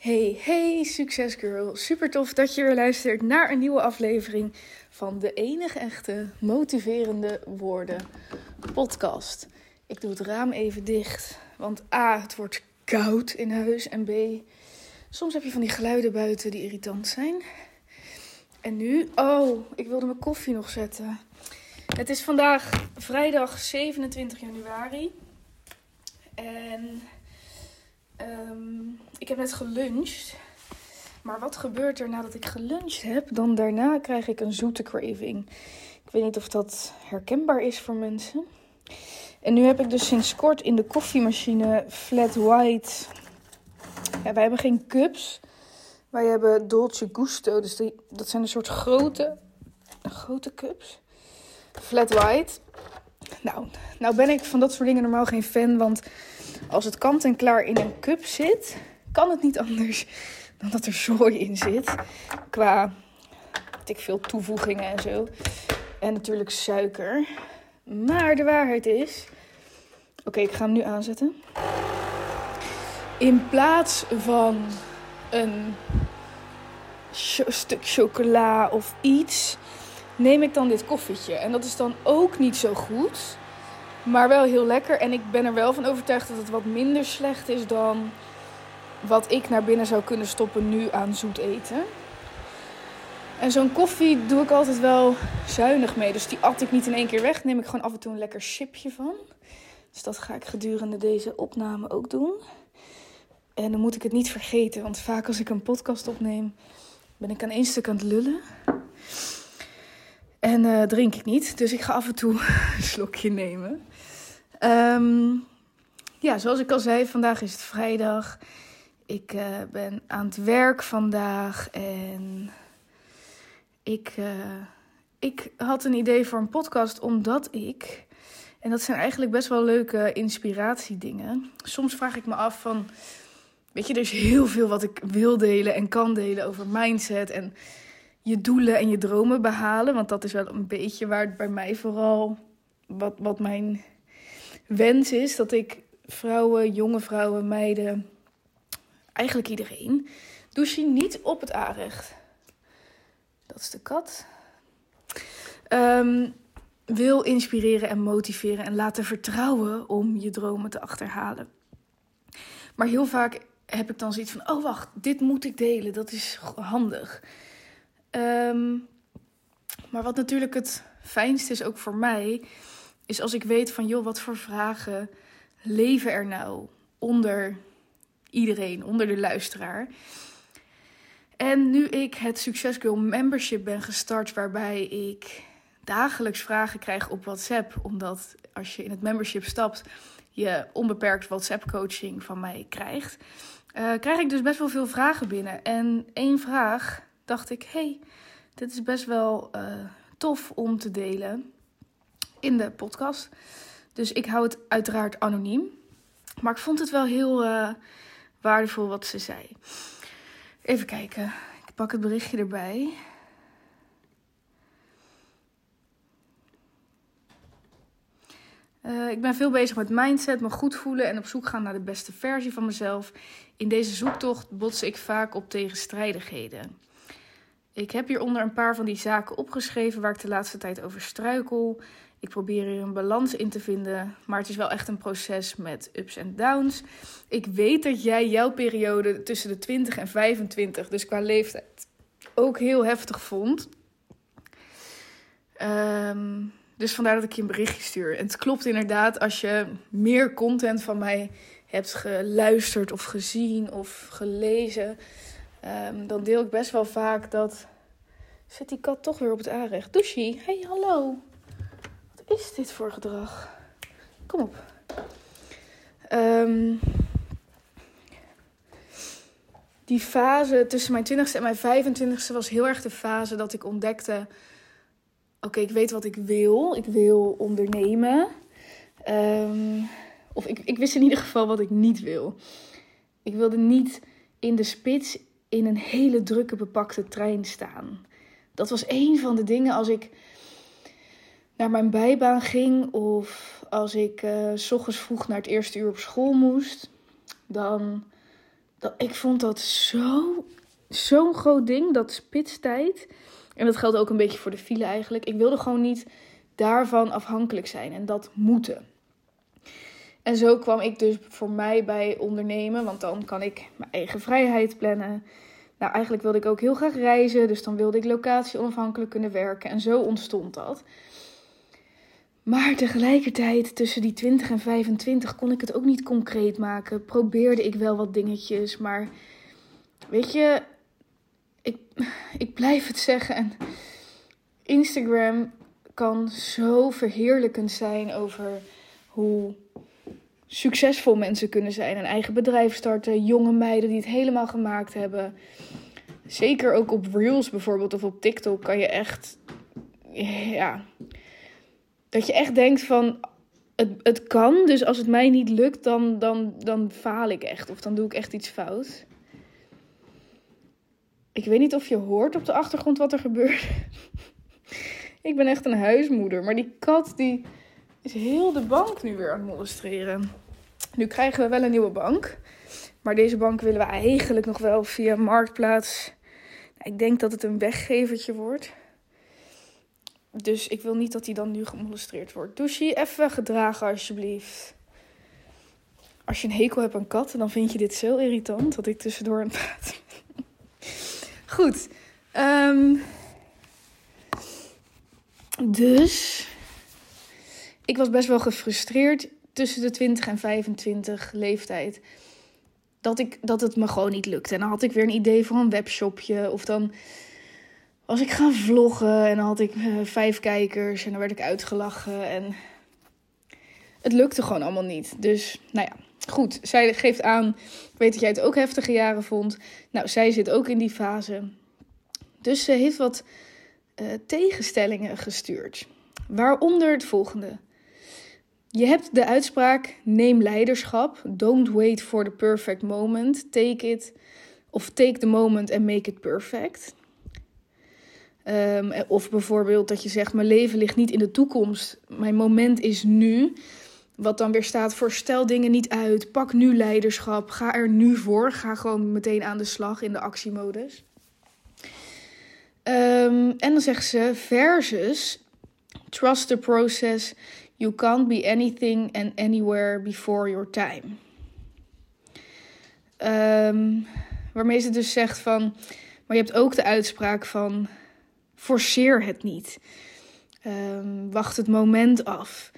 Hey, hey, succesgirl. Super tof dat je weer luistert naar een nieuwe aflevering van de enige echte motiverende woorden podcast. Ik doe het raam even dicht, want A, het wordt koud in huis en B, soms heb je van die geluiden buiten die irritant zijn. En nu, oh, ik wilde mijn koffie nog zetten. Het is vandaag vrijdag 27 januari. En um, ik heb net geluncht. Maar wat gebeurt er nadat ik geluncht heb? Dan daarna krijg ik een zoete craving. Ik weet niet of dat herkenbaar is voor mensen. En nu heb ik dus sinds kort in de koffiemachine flat white. Ja, wij hebben geen cups. Wij hebben Dolce Gusto. Dus die, dat zijn een soort grote, grote cups. Flat white. Nou, nou ben ik van dat soort dingen normaal geen fan. Want als het kant en klaar in een cup zit, kan het niet anders dan dat er zooi in zit. Qua ik veel toevoegingen en zo. En natuurlijk suiker. Maar de waarheid is. Oké, ik ga hem nu aanzetten. In plaats van een stuk chocola of iets, neem ik dan dit koffietje. En dat is dan ook niet zo goed. Maar wel heel lekker. En ik ben er wel van overtuigd dat het wat minder slecht is dan wat ik naar binnen zou kunnen stoppen nu aan zoet eten. En zo'n koffie doe ik altijd wel zuinig mee. Dus die at ik niet in één keer weg. Neem ik gewoon af en toe een lekker chipje van. Dus dat ga ik gedurende deze opname ook doen. En dan moet ik het niet vergeten. Want vaak als ik een podcast opneem, ben ik aan één stuk aan het lullen. En uh, drink ik niet. Dus ik ga af en toe een slokje nemen. Um, ja, zoals ik al zei, vandaag is het vrijdag. Ik uh, ben aan het werk vandaag en ik, uh, ik had een idee voor een podcast omdat ik, en dat zijn eigenlijk best wel leuke inspiratiedingen. Soms vraag ik me af van, weet je, er is heel veel wat ik wil delen en kan delen over mindset en je doelen en je dromen behalen. Want dat is wel een beetje waar het bij mij vooral, wat, wat mijn wens is, dat ik vrouwen, jonge vrouwen, meiden, eigenlijk iedereen, douche niet op het aanrecht. Dat is de kat. Um, wil inspireren en motiveren en laten vertrouwen om je dromen te achterhalen. Maar heel vaak heb ik dan zoiets van: oh wacht, dit moet ik delen, dat is handig. Um, maar wat natuurlijk het fijnste is ook voor mij, is als ik weet van joh, wat voor vragen leven er nou onder iedereen, onder de luisteraar. En nu ik het Success Girl Membership ben gestart, waarbij ik dagelijks vragen krijg op WhatsApp, omdat als je in het membership stapt, je onbeperkt WhatsApp coaching van mij krijgt, uh, krijg ik dus best wel veel vragen binnen. En één vraag dacht ik, hey, dit is best wel uh, tof om te delen in de podcast. Dus ik hou het uiteraard anoniem. Maar ik vond het wel heel uh, waardevol wat ze zei. Even kijken. Ik pak het berichtje erbij. Uh, ik ben veel bezig met mindset, me goed voelen en op zoek gaan naar de beste versie van mezelf. In deze zoektocht bots ik vaak op tegenstrijdigheden. Ik heb hieronder een paar van die zaken opgeschreven waar ik de laatste tijd over struikel. Ik probeer hier een balans in te vinden, maar het is wel echt een proces met ups en downs. Ik weet dat jij jouw periode tussen de 20 en 25, dus qua leeftijd, ook heel heftig vond. Um, dus vandaar dat ik je een berichtje stuur. En het klopt inderdaad, als je meer content van mij hebt geluisterd of gezien of gelezen, um, dan deel ik best wel vaak dat. Zet die kat toch weer op het aanrecht. Douchie, hey, hallo is dit voor gedrag? Kom op. Um, die fase tussen mijn 20ste en mijn 25ste was heel erg de fase dat ik ontdekte: oké, ik weet wat ik wil. Ik wil ondernemen. Um, of ik, ik wist in ieder geval wat ik niet wil. Ik wilde niet in de spits in een hele drukke, bepakte trein staan. Dat was een van de dingen als ik naar mijn bijbaan ging of als ik uh, s ochtends vroeg naar het eerste uur op school moest, dan dat, ik vond dat zo, zo'n groot ding, dat spitstijd. En dat geldt ook een beetje voor de file eigenlijk. Ik wilde gewoon niet daarvan afhankelijk zijn en dat moeten. En zo kwam ik dus voor mij bij ondernemen, want dan kan ik mijn eigen vrijheid plannen. Nou, eigenlijk wilde ik ook heel graag reizen, dus dan wilde ik locatie onafhankelijk kunnen werken. En zo ontstond dat. Maar tegelijkertijd, tussen die 20 en 25, kon ik het ook niet concreet maken. Probeerde ik wel wat dingetjes, maar weet je, ik, ik blijf het zeggen. En Instagram kan zo verheerlijkend zijn over hoe succesvol mensen kunnen zijn. Een eigen bedrijf starten, jonge meiden die het helemaal gemaakt hebben. Zeker ook op Reels bijvoorbeeld of op TikTok kan je echt. Ja. Dat je echt denkt van. Het, het kan, dus als het mij niet lukt, dan, dan, dan faal ik echt. Of dan doe ik echt iets fout. Ik weet niet of je hoort op de achtergrond wat er gebeurt. ik ben echt een huismoeder. Maar die kat die is heel de bank nu weer aan het molesteren. Nu krijgen we wel een nieuwe bank. Maar deze bank willen we eigenlijk nog wel via Marktplaats. Ik denk dat het een weggevertje wordt. Dus ik wil niet dat hij dan nu gemolestreerd wordt. Douchie, even gedragen alsjeblieft. Als je een hekel hebt aan katten, dan vind je dit zo irritant dat ik tussendoor aan het Goed. Um, dus ik was best wel gefrustreerd tussen de 20 en 25 leeftijd. Dat, ik, dat het me gewoon niet lukte. En dan had ik weer een idee voor een webshopje. Of dan was ik gaan vloggen en dan had ik uh, vijf kijkers en dan werd ik uitgelachen. En het lukte gewoon allemaal niet. Dus nou ja, goed. Zij geeft aan, ik weet dat jij het ook heftige jaren vond. Nou, zij zit ook in die fase. Dus ze heeft wat uh, tegenstellingen gestuurd. Waaronder het volgende. Je hebt de uitspraak: neem leiderschap. Don't wait for the perfect moment. Take it. Of take the moment and make it perfect. Um, of bijvoorbeeld dat je zegt: Mijn leven ligt niet in de toekomst. Mijn moment is nu. Wat dan weer staat voor: stel dingen niet uit. Pak nu leiderschap. Ga er nu voor. Ga gewoon meteen aan de slag in de actiemodus. Um, en dan zegt ze: versus trust the process. You can't be anything and anywhere before your time. Um, waarmee ze dus zegt van, maar je hebt ook de uitspraak van, forceer het niet. Um, wacht het moment af.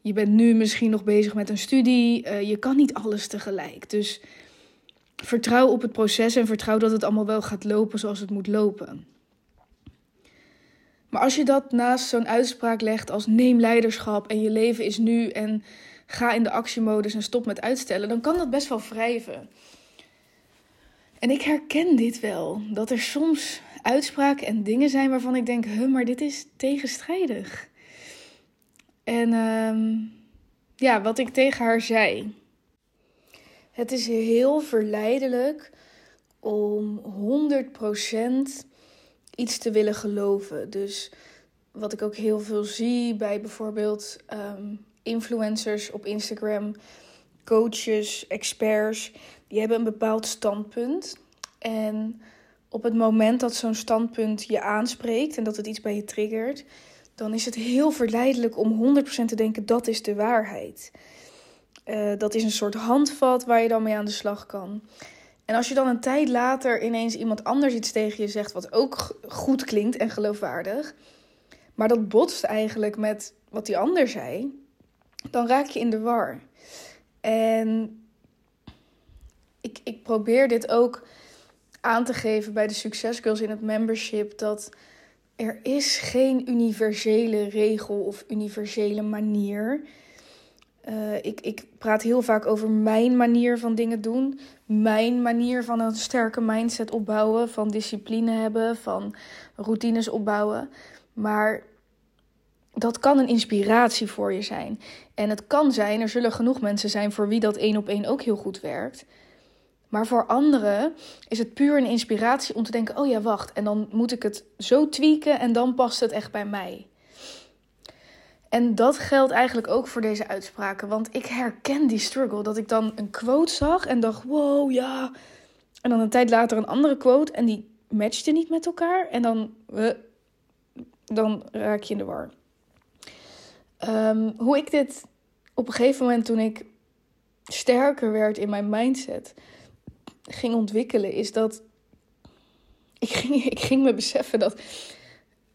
Je bent nu misschien nog bezig met een studie. Uh, je kan niet alles tegelijk. Dus vertrouw op het proces en vertrouw dat het allemaal wel gaat lopen zoals het moet lopen. Maar als je dat naast zo'n uitspraak legt als neem leiderschap en je leven is nu en ga in de actiemodus en stop met uitstellen, dan kan dat best wel wrijven. En ik herken dit wel, dat er soms uitspraken en dingen zijn waarvan ik denk, huh, maar dit is tegenstrijdig. En uh, ja, wat ik tegen haar zei. Het is heel verleidelijk om 100% iets te willen geloven. Dus wat ik ook heel veel zie bij bijvoorbeeld um, influencers op Instagram, coaches, experts, die hebben een bepaald standpunt. En op het moment dat zo'n standpunt je aanspreekt en dat het iets bij je triggert, dan is het heel verleidelijk om 100% te denken dat is de waarheid. Uh, dat is een soort handvat waar je dan mee aan de slag kan. En als je dan een tijd later ineens iemand anders iets tegen je zegt, wat ook goed klinkt en geloofwaardig, maar dat botst eigenlijk met wat die ander zei, dan raak je in de war. En ik, ik probeer dit ook aan te geven bij de Success in het membership, dat er is geen universele regel of universele manier uh, ik, ik praat heel vaak over mijn manier van dingen doen. Mijn manier van een sterke mindset opbouwen. Van discipline hebben. Van routines opbouwen. Maar dat kan een inspiratie voor je zijn. En het kan zijn, er zullen genoeg mensen zijn voor wie dat één op één ook heel goed werkt. Maar voor anderen is het puur een inspiratie om te denken: oh ja, wacht. En dan moet ik het zo tweaken en dan past het echt bij mij. En dat geldt eigenlijk ook voor deze uitspraken. Want ik herken die struggle. Dat ik dan een quote zag en dacht: wow, ja. En dan een tijd later een andere quote en die matchte niet met elkaar. En dan, uh, dan raak je in de war. Um, hoe ik dit op een gegeven moment, toen ik sterker werd in mijn mindset, ging ontwikkelen, is dat ik ging, ik ging me beseffen dat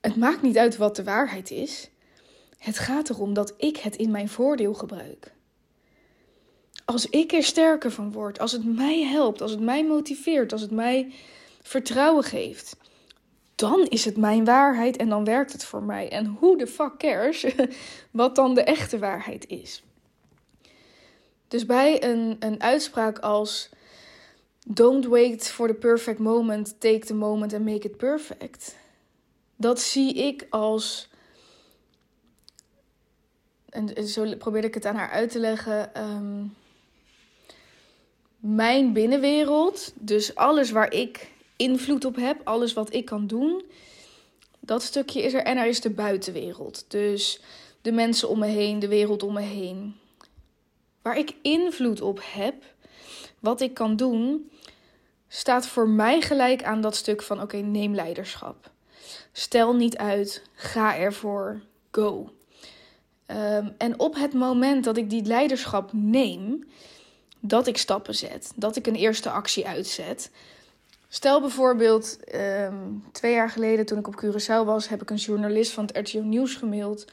het maakt niet uit wat de waarheid is. Het gaat erom dat ik het in mijn voordeel gebruik. Als ik er sterker van word, als het mij helpt, als het mij motiveert, als het mij vertrouwen geeft, dan is het mijn waarheid en dan werkt het voor mij. En hoe de fuck cares wat dan de echte waarheid is. Dus bij een, een uitspraak als Don't wait for the perfect moment, take the moment and make it perfect. Dat zie ik als. En zo probeerde ik het aan haar uit te leggen. Ehm, mijn binnenwereld, dus alles waar ik invloed op heb, alles wat ik kan doen, dat stukje is er. En er is de buitenwereld. Dus de mensen om me heen, de wereld om me heen. Waar ik invloed op heb, wat ik kan doen, staat voor mij gelijk aan dat stuk van: oké, neem leiderschap. Stel niet uit, ga ervoor, go. Um, en op het moment dat ik die leiderschap neem, dat ik stappen zet, dat ik een eerste actie uitzet. Stel bijvoorbeeld, um, twee jaar geleden toen ik op Curaçao was, heb ik een journalist van het RTO Nieuws gemaild.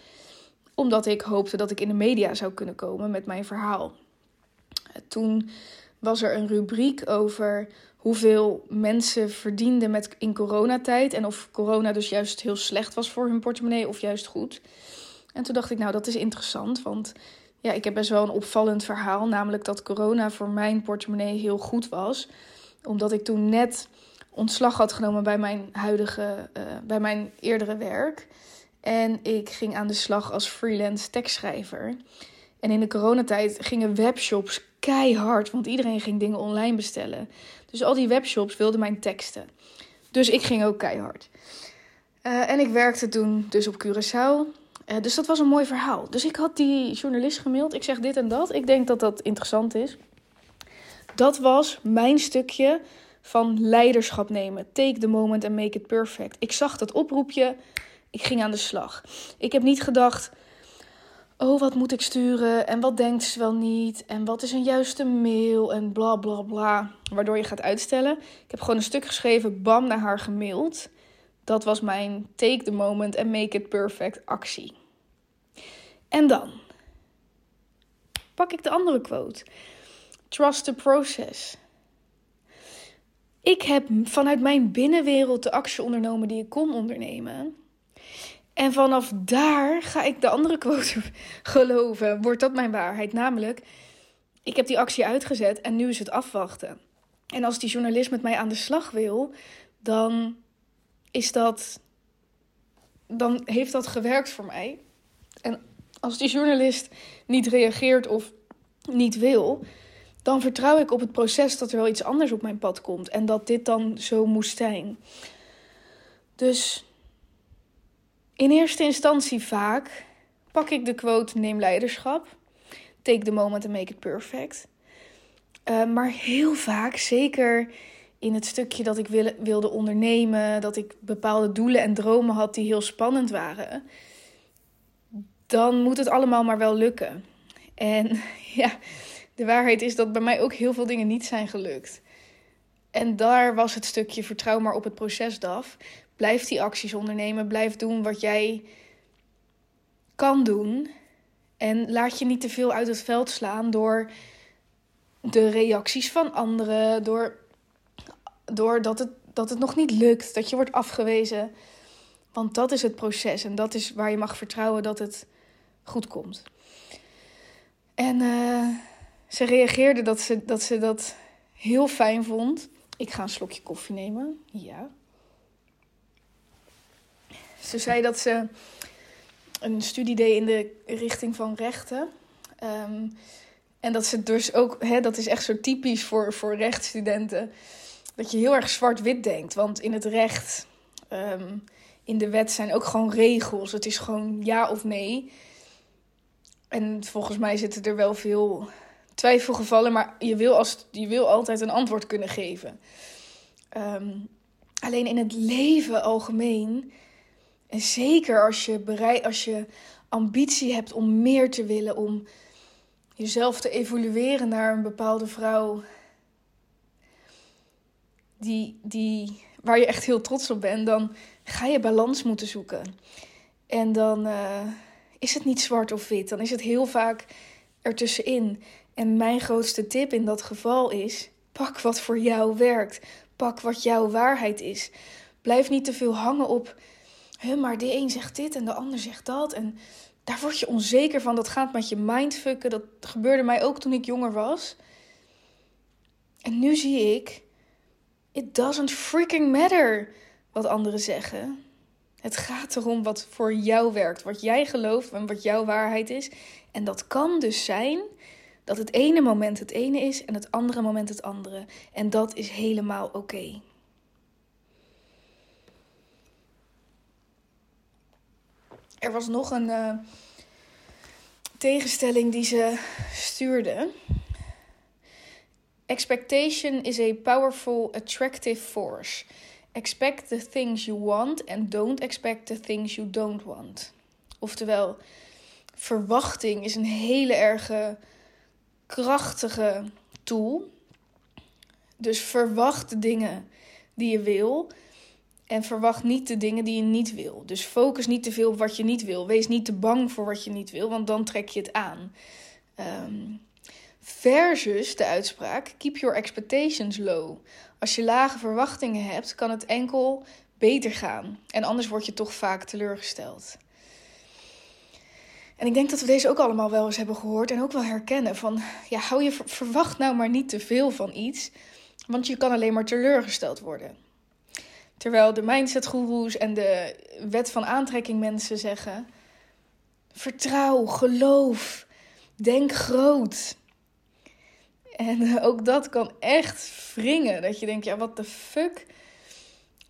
Omdat ik hoopte dat ik in de media zou kunnen komen met mijn verhaal. Toen was er een rubriek over hoeveel mensen verdienden met in coronatijd. En of corona dus juist heel slecht was voor hun portemonnee of juist goed. En toen dacht ik, nou, dat is interessant. Want ja, ik heb best wel een opvallend verhaal. Namelijk dat corona voor mijn portemonnee heel goed was. Omdat ik toen net ontslag had genomen bij mijn huidige, uh, bij mijn eerdere werk. En ik ging aan de slag als freelance tekstschrijver. En in de coronatijd gingen webshops keihard, want iedereen ging dingen online bestellen. Dus al die webshops wilden mijn teksten. Dus ik ging ook keihard. Uh, en ik werkte toen dus op Curaçao. Uh, dus dat was een mooi verhaal. Dus ik had die journalist gemaild. Ik zeg dit en dat. Ik denk dat dat interessant is. Dat was mijn stukje van leiderschap nemen. Take the moment and make it perfect. Ik zag dat oproepje. Ik ging aan de slag. Ik heb niet gedacht oh, wat moet ik sturen en wat denkt ze wel niet en wat is een juiste mail en bla bla bla, waardoor je gaat uitstellen. Ik heb gewoon een stuk geschreven, bam, naar haar gemaild. Dat was mijn take the moment and make it perfect actie. En dan pak ik de andere quote. Trust the process. Ik heb vanuit mijn binnenwereld de actie ondernomen die ik kon ondernemen. En vanaf daar ga ik de andere quote geloven. Wordt dat mijn waarheid? Namelijk, ik heb die actie uitgezet en nu is het afwachten. En als die journalist met mij aan de slag wil, dan is dat. Dan heeft dat gewerkt voor mij. En als die journalist niet reageert of niet wil, dan vertrouw ik op het proces dat er wel iets anders op mijn pad komt. En dat dit dan zo moest zijn. Dus in eerste instantie vaak pak ik de quote neem leiderschap. Take the moment and make it perfect. Uh, maar heel vaak, zeker in het stukje dat ik wil, wilde ondernemen, dat ik bepaalde doelen en dromen had die heel spannend waren, dan moet het allemaal maar wel lukken. En ja, de waarheid is dat bij mij ook heel veel dingen niet zijn gelukt. En daar was het stukje vertrouw maar op het proces DAF. Blijf die acties ondernemen. Blijf doen wat jij kan doen. En laat je niet te veel uit het veld slaan door de reacties van anderen. Door, door dat, het, dat het nog niet lukt. Dat je wordt afgewezen. Want dat is het proces. En dat is waar je mag vertrouwen dat het goed komt. En uh, ze reageerde dat ze, dat ze dat heel fijn vond. Ik ga een slokje koffie nemen. Ja. Ze zei dat ze een studie deed in de richting van rechten. Um, en dat ze dus ook, hè, dat is echt zo typisch voor, voor rechtsstudenten, dat je heel erg zwart-wit denkt. Want in het recht, um, in de wet zijn ook gewoon regels. Het is gewoon ja of nee. En volgens mij zitten er wel veel twijfelgevallen, maar je wil, als, je wil altijd een antwoord kunnen geven. Ehm, alleen in het leven algemeen, en zeker als je, bereid, als je ambitie hebt om meer te willen, om jezelf te evolueren naar een bepaalde vrouw die, die, waar je echt heel trots op bent, dan ga je balans moeten zoeken. En dan uh, is het niet zwart of wit, dan is het heel vaak ertussenin. En mijn grootste tip in dat geval is: pak wat voor jou werkt. Pak wat jouw waarheid is. Blijf niet te veel hangen op, maar de een zegt dit en de ander zegt dat. En daar word je onzeker van. Dat gaat met je mindfucken. Dat gebeurde mij ook toen ik jonger was. En nu zie ik, it doesn't freaking matter wat anderen zeggen. Het gaat erom wat voor jou werkt, wat jij gelooft en wat jouw waarheid is. En dat kan dus zijn dat het ene moment het ene is en het andere moment het andere. En dat is helemaal oké. Er was nog een uh, tegenstelling die ze stuurde. Expectation is a powerful attractive force. Expect the things you want and don't expect the things you don't want. Oftewel, verwachting is een hele erge krachtige tool. Dus verwacht de dingen die je wil. En verwacht niet de dingen die je niet wil. Dus focus niet te veel op wat je niet wil. Wees niet te bang voor wat je niet wil, want dan trek je het aan. Um, versus de uitspraak: keep your expectations low. Als je lage verwachtingen hebt, kan het enkel beter gaan. En anders word je toch vaak teleurgesteld. En ik denk dat we deze ook allemaal wel eens hebben gehoord en ook wel herkennen. Van ja, hou je verwacht nou maar niet te veel van iets, want je kan alleen maar teleurgesteld worden. Terwijl de mindset en de wet van aantrekking mensen zeggen: vertrouw, geloof, denk groot. En ook dat kan echt wringen. Dat je denkt, ja, wat de fuck?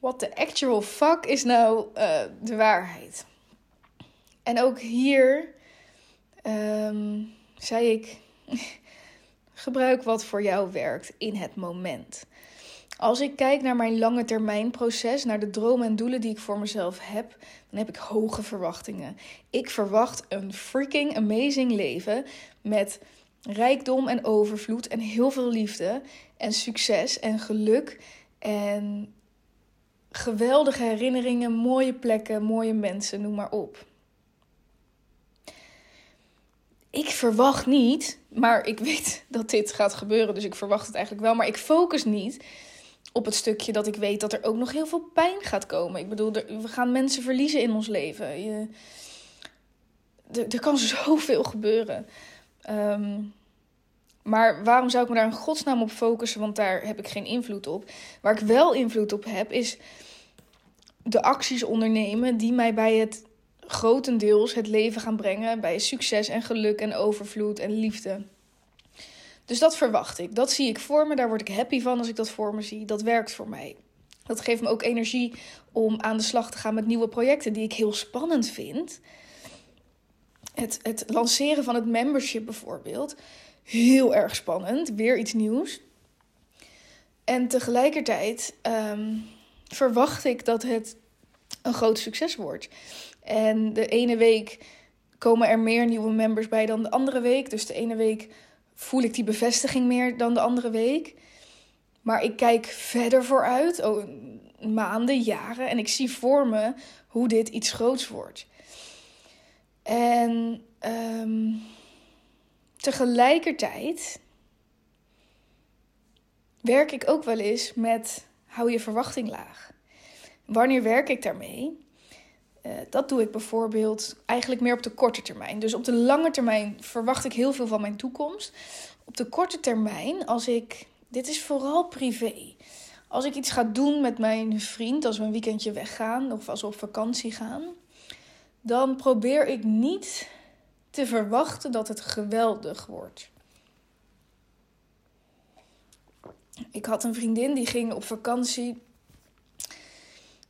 What the actual fuck is nou uh, de waarheid? En ook hier um, zei ik: gebruik wat voor jou werkt in het moment. Als ik kijk naar mijn lange termijn proces, naar de dromen en doelen die ik voor mezelf heb, dan heb ik hoge verwachtingen. Ik verwacht een freaking amazing leven met rijkdom en overvloed en heel veel liefde en succes en geluk en geweldige herinneringen, mooie plekken, mooie mensen, noem maar op ik verwacht niet, maar ik weet dat dit gaat gebeuren, dus ik verwacht het eigenlijk wel. Maar ik focus niet op het stukje dat ik weet dat er ook nog heel veel pijn gaat komen. Ik bedoel, we gaan mensen verliezen in ons leven. Je, er, er kan zoveel gebeuren. Ehm, maar waarom zou ik me daar in godsnaam op focussen? Want daar heb ik geen invloed op. Waar ik wel invloed op heb, is de acties ondernemen die mij bij het grotendeels het leven gaan brengen bij succes en geluk en overvloed en liefde. Dus dat verwacht ik. Dat zie ik voor me. Daar word ik happy van als ik dat voor me zie. Dat werkt voor mij. Dat geeft me ook energie om aan de slag te gaan met nieuwe projecten die ik heel spannend vind. Het, het lanceren van het membership bijvoorbeeld. Heel erg spannend. Weer iets nieuws. En tegelijkertijd ehm, verwacht ik dat het een groot succes wordt. En de ene week komen er meer nieuwe members bij dan de andere week. Dus de ene week voel ik die bevestiging meer dan de andere week. Maar ik kijk verder vooruit, oh, maanden, jaren. En ik zie voor me hoe dit iets groots wordt. En ehm, tegelijkertijd werk ik ook wel eens met hou je verwachting laag. Wanneer werk ik daarmee? Uh, dat doe ik bijvoorbeeld eigenlijk meer op de korte termijn. Dus op de lange termijn verwacht ik heel veel van mijn toekomst. Op de korte termijn, als ik. Dit is vooral privé. Als ik iets ga doen met mijn vriend, als we een weekendje weggaan of als we op vakantie gaan, dan probeer ik niet te verwachten dat het geweldig wordt. Ik had een vriendin die ging op vakantie.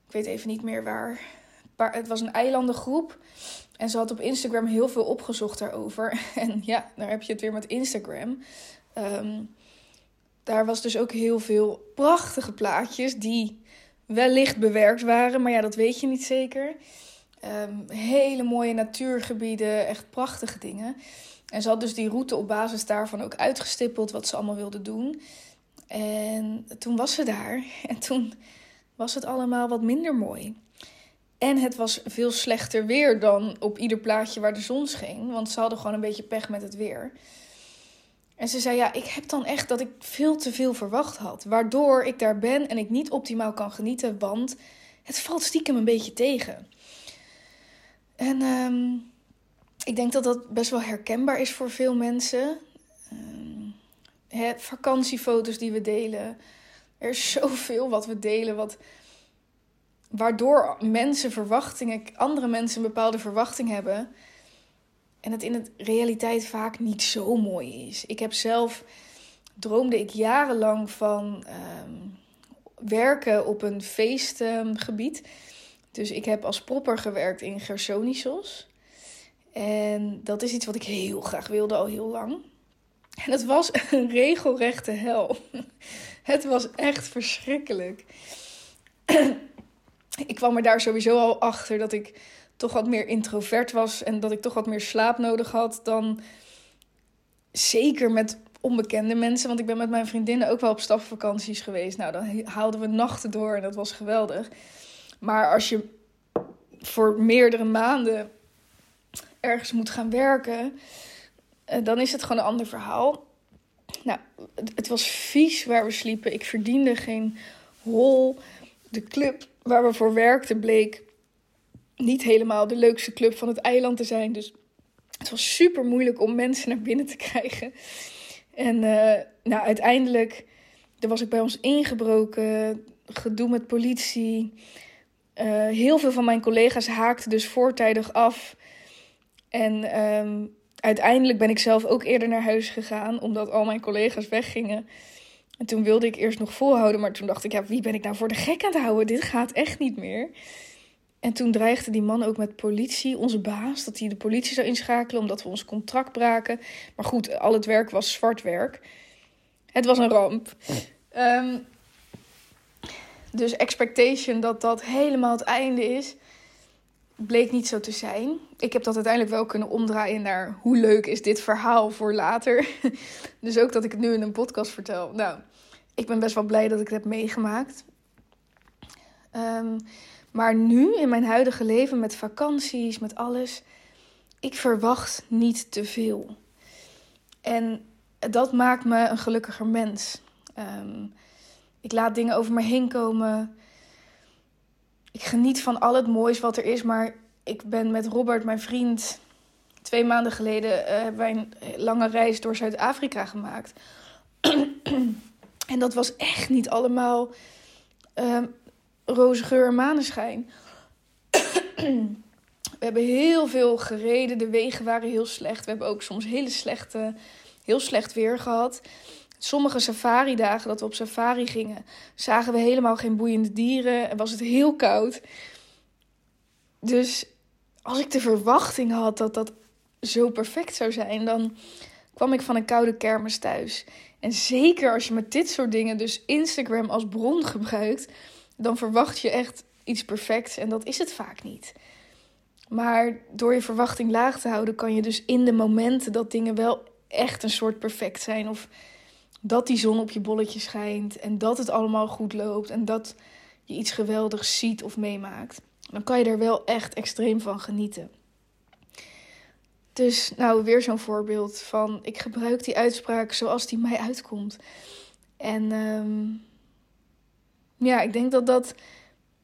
Ik weet even niet meer waar het was een eilandengroep. En ze had op Instagram heel veel opgezocht daarover. En ja, daar heb je het weer met Instagram. Ehm, daar was dus ook heel veel prachtige plaatjes die wellicht bewerkt waren, maar ja, dat weet je niet zeker. Ehm, hele mooie natuurgebieden, echt prachtige dingen. En ze had dus die route op basis daarvan ook uitgestippeld wat ze allemaal wilde doen. En toen was ze daar en toen was het allemaal wat minder mooi. En het was veel slechter weer dan op ieder plaatje waar de zon scheen. Want ze hadden gewoon een beetje pech met het weer. En ze zei: Ja, ik heb dan echt dat ik veel te veel verwacht had. Waardoor ik daar ben en ik niet optimaal kan genieten. Want het valt stiekem een beetje tegen. En um, ik denk dat dat best wel herkenbaar is voor veel mensen. Um, vakantiefoto's die we delen. Er is zoveel wat we delen, wat, waardoor mensen verwachtingen, andere mensen een bepaalde verwachting hebben. En het in de realiteit vaak niet zo mooi is. Ik heb zelf, droomde ik jarenlang van um, werken op een feestgebied. Dus ik heb als propper gewerkt in Gersonisos. En dat is iets wat ik heel graag wilde al heel lang. En het was een regelrechte hel. Het was echt verschrikkelijk. Ik kwam er daar sowieso al achter dat ik toch wat meer introvert was en dat ik toch wat meer slaap nodig had dan zeker met onbekende mensen. Want ik ben met mijn vriendinnen ook wel op stafvakanties geweest. Nou, dan haalden we nachten door en dat was geweldig. Maar als je voor meerdere maanden ergens moet gaan werken, eh, dan is het gewoon een ander verhaal. Nou, het was vies waar we sliepen. Ik verdiende geen hol. De club waar we voor werkten bleek niet helemaal de leukste club van het eiland te zijn. Dus het was super moeilijk om mensen naar binnen te krijgen. En uh, nou, uiteindelijk was ik bij ons ingebroken, gedoe met politie. Uh, heel veel van mijn collega's haakten dus voortijdig af. En um, uiteindelijk ben ik zelf ook eerder naar huis gegaan, omdat al mijn collega's weggingen. En toen wilde ik eerst nog volhouden, maar toen dacht ik, ja, wie ben ik nou voor de gek aan het houden? Dit gaat echt niet meer. En toen dreigde die man ook met politie, onze baas, dat hij de politie zou inschakelen omdat we ons contract braken. Maar goed, al het werk was zwart werk. Het was een ramp. Um, dus expectation dat dat helemaal het einde is, bleek niet zo te zijn. Ik heb dat uiteindelijk wel kunnen omdraaien naar hoe leuk is dit verhaal voor later. dus ook dat ik het nu in een podcast vertel. Nou, ik ben best wel blij dat ik het heb meegemaakt. Um, maar nu, in mijn huidige leven, met vakanties, met alles, ik verwacht niet te veel. En dat maakt me een gelukkiger mens. Um, ik laat dingen over me heen komen. Ik geniet van al het moois wat er is. Maar ik ben met Robert, mijn vriend, twee maanden geleden uh, hebben wij een lange reis door Zuid-Afrika gemaakt. en dat was echt niet allemaal uh, roze geur en maneschijn. we hebben heel veel gereden. De wegen waren heel slecht. We hebben ook soms hele slechte, heel slecht weer gehad. Sommige safari-dagen dat we op safari gingen, zagen we helemaal geen boeiende dieren en was het heel koud. Dus als ik de verwachting had dat dat zo perfect zou zijn, dan kwam ik van een koude kermis thuis. En zeker als je met dit soort dingen dus Instagram als bron gebruikt, dan verwacht je echt iets perfects en dat is het vaak niet. Maar door je verwachting laag te houden, kan je dus in de momenten dat dingen wel echt een soort perfect zijn. Of dat die zon op je bolletje schijnt en dat het allemaal goed loopt en dat je iets geweldigs ziet of meemaakt. Dan kan je er wel echt extreem van genieten. Dus nou, weer zo'n voorbeeld van ik gebruik die uitspraak zoals die mij uitkomt. En um, ja, ik denk dat dat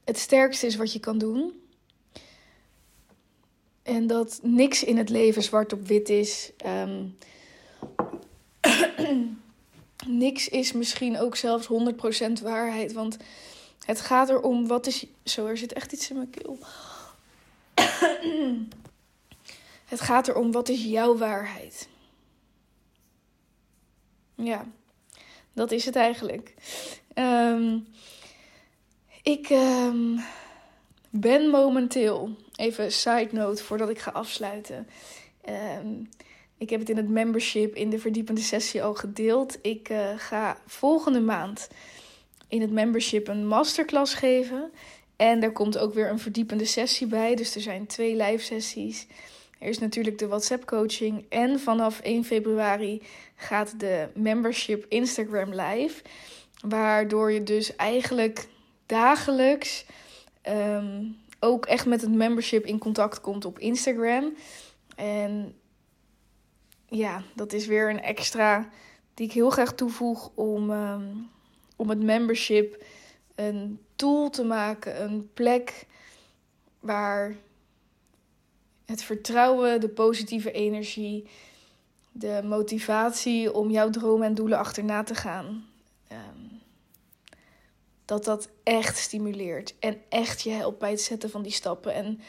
het sterkste is wat je kan doen. En dat niks in het leven zwart op wit is. Um, niks is misschien ook zelfs 100% waarheid. Want het gaat erom wat is. Zo, er zit echt iets in mijn keel. het gaat erom wat is jouw waarheid. Ja, dat is het eigenlijk. Um, ik um, ben momenteel, even side note voordat ik ga afsluiten. Ehm, ik heb het in het membership in de verdiepende sessie al gedeeld. Ik uh, ga volgende maand in het membership een masterclass geven. En er komt ook weer een verdiepende sessie bij. Dus er zijn twee live sessies. Er is natuurlijk de WhatsApp coaching. En vanaf 1 februari gaat de membership Instagram live. Waardoor je dus eigenlijk dagelijks ehm, ook echt met het membership in contact komt op Instagram. En ja, dat is weer een extra die ik heel graag toevoeg om, ehm, om het membership een tool te maken, een plek waar het vertrouwen, de positieve energie, de motivatie om jouw dromen en doelen achterna te gaan, ehm, dat dat echt stimuleert en echt je helpt bij het zetten van die stappen. En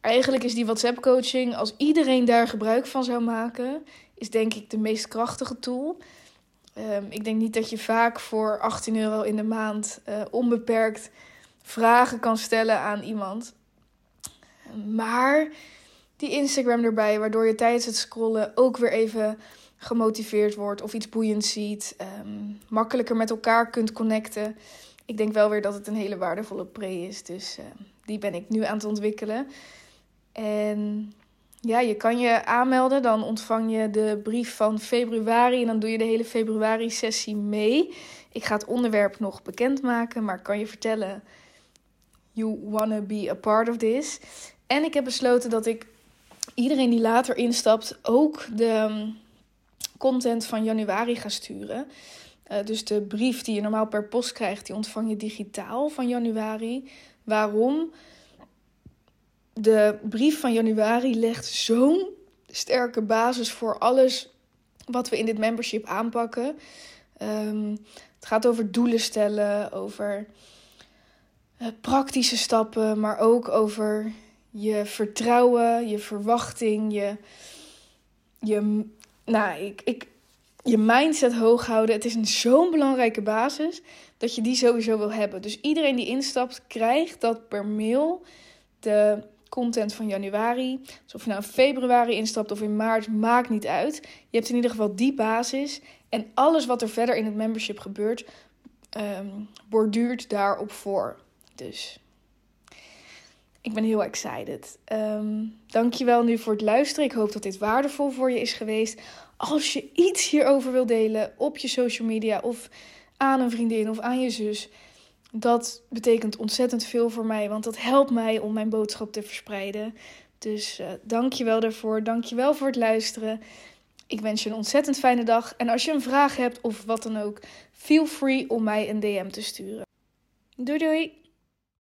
eigenlijk is die WhatsApp coaching, als iedereen daar gebruik van zou maken, is denk ik de meest krachtige tool. Ehm, ik denk niet dat je vaak voor 18 euro in de maand uh, onbeperkt vragen kan stellen aan iemand. Maar die Instagram erbij, waardoor je tijdens het scrollen ook weer even gemotiveerd wordt of iets boeiends ziet, ehm, makkelijker met elkaar kunt connecten. Ik denk wel weer dat het een hele waardevolle pre is, dus ehm, die ben ik nu aan het ontwikkelen. En ja, je kan je aanmelden. Dan ontvang je de brief van februari. En dan doe je de hele februari-sessie mee. Ik ga het onderwerp nog bekendmaken. Maar kan je vertellen: You wanna be a part of this. En ik heb besloten dat ik iedereen die later instapt ook de um, content van januari ga sturen. Uh, dus de brief die je normaal per post krijgt, die ontvang je digitaal van januari. Waarom? De brief van januari legt zo'n sterke basis voor alles wat we in dit membership aanpakken. Um, het gaat over doelen stellen, over uh, praktische stappen, maar ook over je vertrouwen, je verwachting, je, je, nou, ik, ik, je mindset hoog houden. Het is een zo'n belangrijke basis dat je die sowieso wil hebben. Dus iedereen die instapt, krijgt dat per mail. De content van januari. Dus of je nou in februari instapt of in maart, maakt niet uit. Je hebt in ieder geval die basis. En alles wat er verder in het membership gebeurt, um, borduurt daarop voor. Dus ik ben heel excited. Um, dankjewel nu voor het luisteren. Ik hoop dat dit waardevol voor je is geweest. Als je iets hierover wil delen op je social media of aan een vriendin of aan je zus dat betekent ontzettend veel voor mij, want dat helpt mij om mijn boodschap te verspreiden. Dus uh, dank je wel daarvoor. Dank je wel voor het luisteren. Ik wens je een ontzettend fijne dag. En als je een vraag hebt of wat dan ook, feel free om mij een DM te sturen. Doei doei!